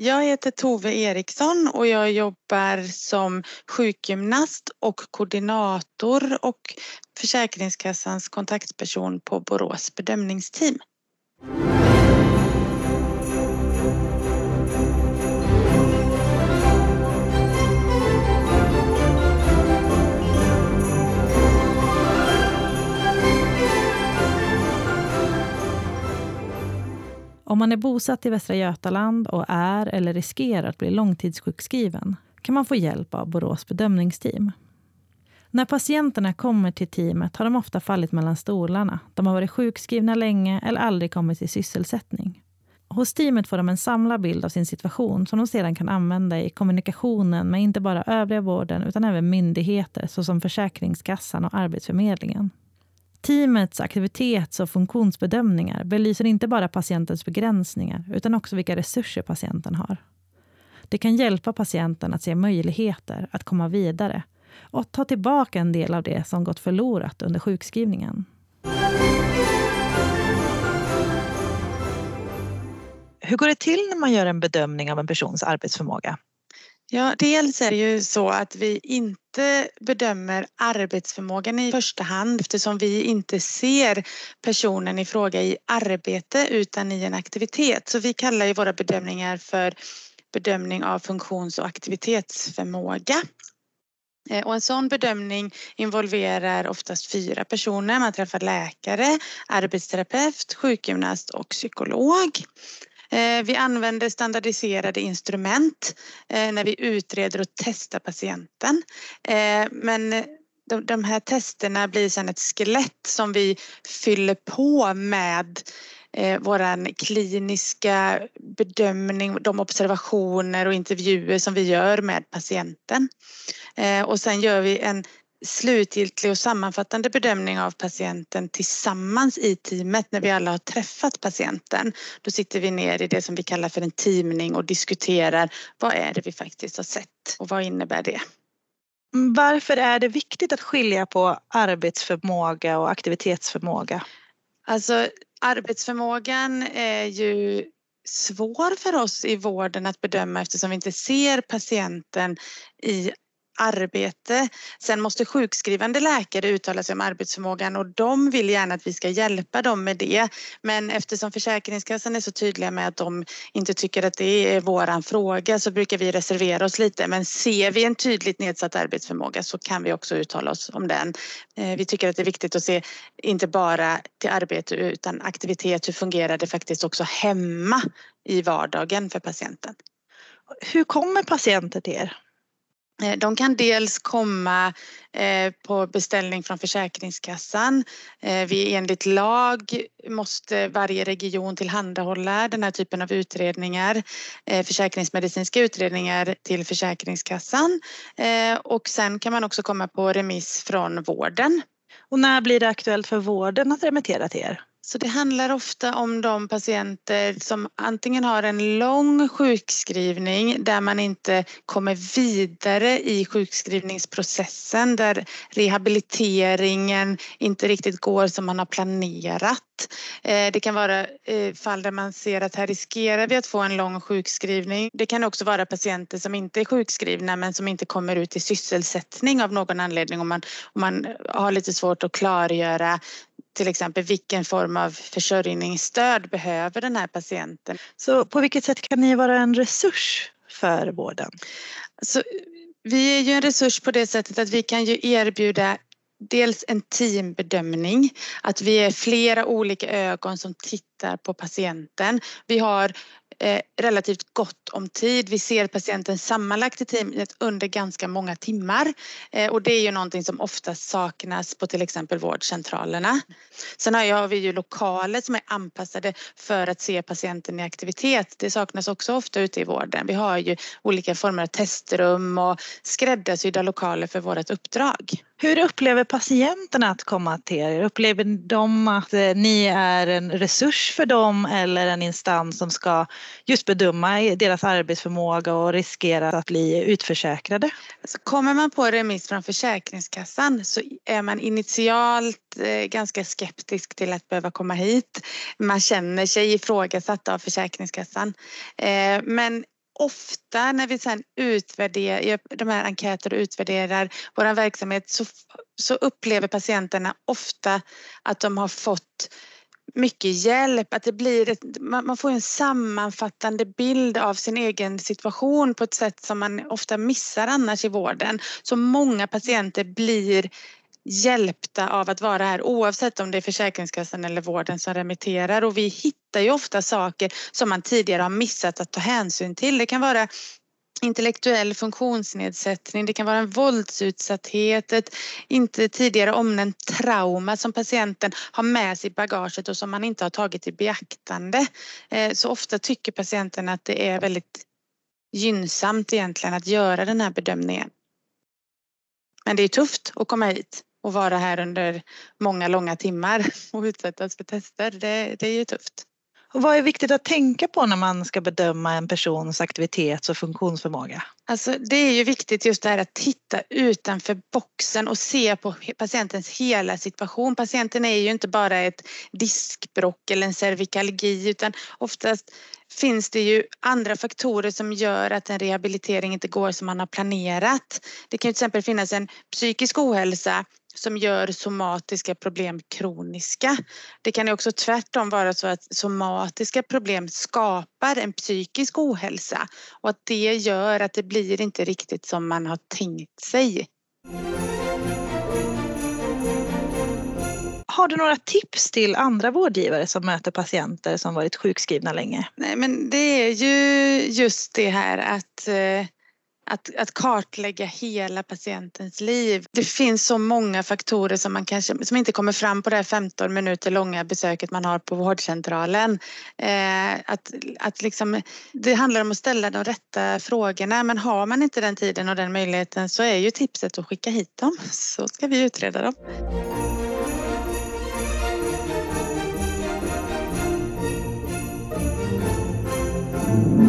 Jag heter Tove Eriksson och jag jobbar som sjukgymnast och koordinator och Försäkringskassans kontaktperson på Borås bedömningsteam. Om man är bosatt i Västra Götaland och är eller riskerar att bli långtidssjukskriven kan man få hjälp av Borås bedömningsteam. När patienterna kommer till teamet har de ofta fallit mellan stolarna. De har varit sjukskrivna länge eller aldrig kommit till sysselsättning. Hos teamet får de en samlad bild av sin situation som de sedan kan använda i kommunikationen med inte bara övriga vården utan även myndigheter såsom Försäkringskassan och Arbetsförmedlingen. Teamets aktivitets och funktionsbedömningar belyser inte bara patientens begränsningar utan också vilka resurser patienten har. Det kan hjälpa patienten att se möjligheter att komma vidare och ta tillbaka en del av det som gått förlorat under sjukskrivningen. Hur går det till när man gör en bedömning av en persons arbetsförmåga? Ja, dels är det ju så att vi inte bedömer arbetsförmågan i första hand eftersom vi inte ser personen i fråga i arbete utan i en aktivitet. Så vi kallar ju våra bedömningar för bedömning av funktions och aktivitetsförmåga. Eh, och en sån bedömning involverar oftast fyra personer. Man träffar läkare, arbetsterapeut, sjukgymnast och psykolog. Eh, vi använder standardiserade instrument eh, när vi utreder och testar patienten. Eh, men de, här testerna blir sedan ett skelett som vi fyller på med vår kliniska bedömning, de observationer och intervjuer som vi gör med patienten. Och sen gör vi en slutgiltig och sammanfattande bedömning av patienten tillsammans i teamet när vi alla har träffat patienten. Då sitter vi ner i det som vi kallar för en teamning och diskuterar vad är det vi faktiskt har sett och vad innebär det? Varför är det viktigt att skilja på arbetsförmåga och aktivitetsförmåga? Alltså arbetsförmågan är ju svår för oss i vården att bedöma eftersom vi inte ser patienten i arbete. Sen måste sjukskrivande läkare uttala sig om arbetsförmågan och de vill gärna att vi ska hjälpa dem med det. Men eftersom Försäkringskassan är så tydliga med att de inte tycker att det är våran fråga så brukar vi reservera oss lite. Men ser vi en tydligt nedsatt arbetsförmåga så kan vi också uttala oss om den. Eh, vi tycker att det är viktigt att se inte bara till arbete utan aktivitet. Hur fungerar det faktiskt också hemma i vardagen för patienten? Hur kommer patienter till er? Eh, de kan dels komma eh, på beställning från Försäkringskassan. Eh, vi enligt lag måste varje region tillhandahålla den här typen av utredningar, försäkringsmedicinska utredningar till Försäkringskassan. Och sen kan man också komma på remiss från vården. Och när blir det aktuellt för vården att remittera till er? Så det handlar ofta om de patienter som antingen har en lång sjukskrivning där man inte kommer vidare i sjukskrivningsprocessen där rehabiliteringen inte riktigt går som man har planerat. Eh, det kan vara eh, fall där man ser att här riskerar vi att få en lång sjukskrivning. Det kan också vara patienter som inte är sjukskrivna men som inte kommer ut i sysselsättning av någon anledning om man, om man har lite svårt att klargöra till exempel vilken form av försörjningsstöd behöver den här patienten. Så på vilket sätt kan ni vara en resurs för vården? Så, vi är ju en resurs på det sättet att vi kan ju erbjuda dels en teambedömning, att vi är flera olika ögon som tittar på patienten. Vi har eh, relativt gott om tid. Vi ser patienten sammanlagt i teamet under ganska många timmar eh, och det är ju någonting som oftast saknas på till exempel vårdcentralerna. Sen har vi ju lokaler som är anpassade för att se patienten i aktivitet. Det saknas också ofta ute i vården. Vi har ju olika former av testrum och skräddarsydda lokaler för vårt uppdrag. Hur upplever patienterna att komma till er? Upplever de att eh, ni är en resurs för dem eller en instans som ska just bedöma deras arbetsförmåga och riskera att bli utförsäkrade? Alltså kommer man på remiss från Försäkringskassan så är man initialt eh, ganska skeptisk till att behöva komma hit. Man känner sig ifrågasatt av Försäkringskassan. Eh, men ofta när vi sen utvärderar gör de här enkäter och utvärderar vår verksamhet så, så upplever patienterna ofta att de har fått mycket hjälp, att det blir ett, man får en sammanfattande bild av sin egen situation på ett sätt som man ofta missar annars i vården. Så många patienter blir hjälpta av att vara här oavsett om det är Försäkringskassan eller vården som remitterar och vi hittar ju ofta saker som man tidigare har missat att ta hänsyn till. Det kan vara intellektuell funktionsnedsättning, det kan vara en våldsutsatthet, ett inte tidigare omnämnt trauma som patienten har med sig i bagaget och som man inte har tagit i beaktande. Eh, så ofta tycker patienten att det är väldigt gynnsamt egentligen att göra den här bedömningen. Men det är tufft att komma hit och vara här under många långa timmar och utsättas för tester. Det, det är ju tufft. Och vad är viktigt att tänka på när man ska bedöma en persons aktivitets och funktionsförmåga? Alltså, det är ju viktigt just det här att titta utanför boxen och se på patientens hela situation. Patienten är ju inte bara ett diskbrock eller en cervikalgi utan oftast finns det ju andra faktorer som gör att en rehabilitering inte går som man har planerat. Det kan till exempel finnas en psykisk ohälsa som gör somatiska problem kroniska. Det kan också tvärtom vara så att somatiska problem skapar en psykisk ohälsa och att det gör att det blir inte riktigt som man har tänkt sig. Har du några tips till andra vårdgivare som möter patienter som varit sjukskrivna länge? Nej, men det är ju just det här att eh, att, att kartlägga hela patientens liv. Det finns så många faktorer som man kanske som inte kommer fram på det här 15 minuter långa besöket man har på vårdcentralen. Eh, att, att liksom, det handlar om att ställa de rätta frågorna men har man inte den tiden och den möjligheten så är ju tipset att skicka hit dem så ska vi utreda dem. Mm.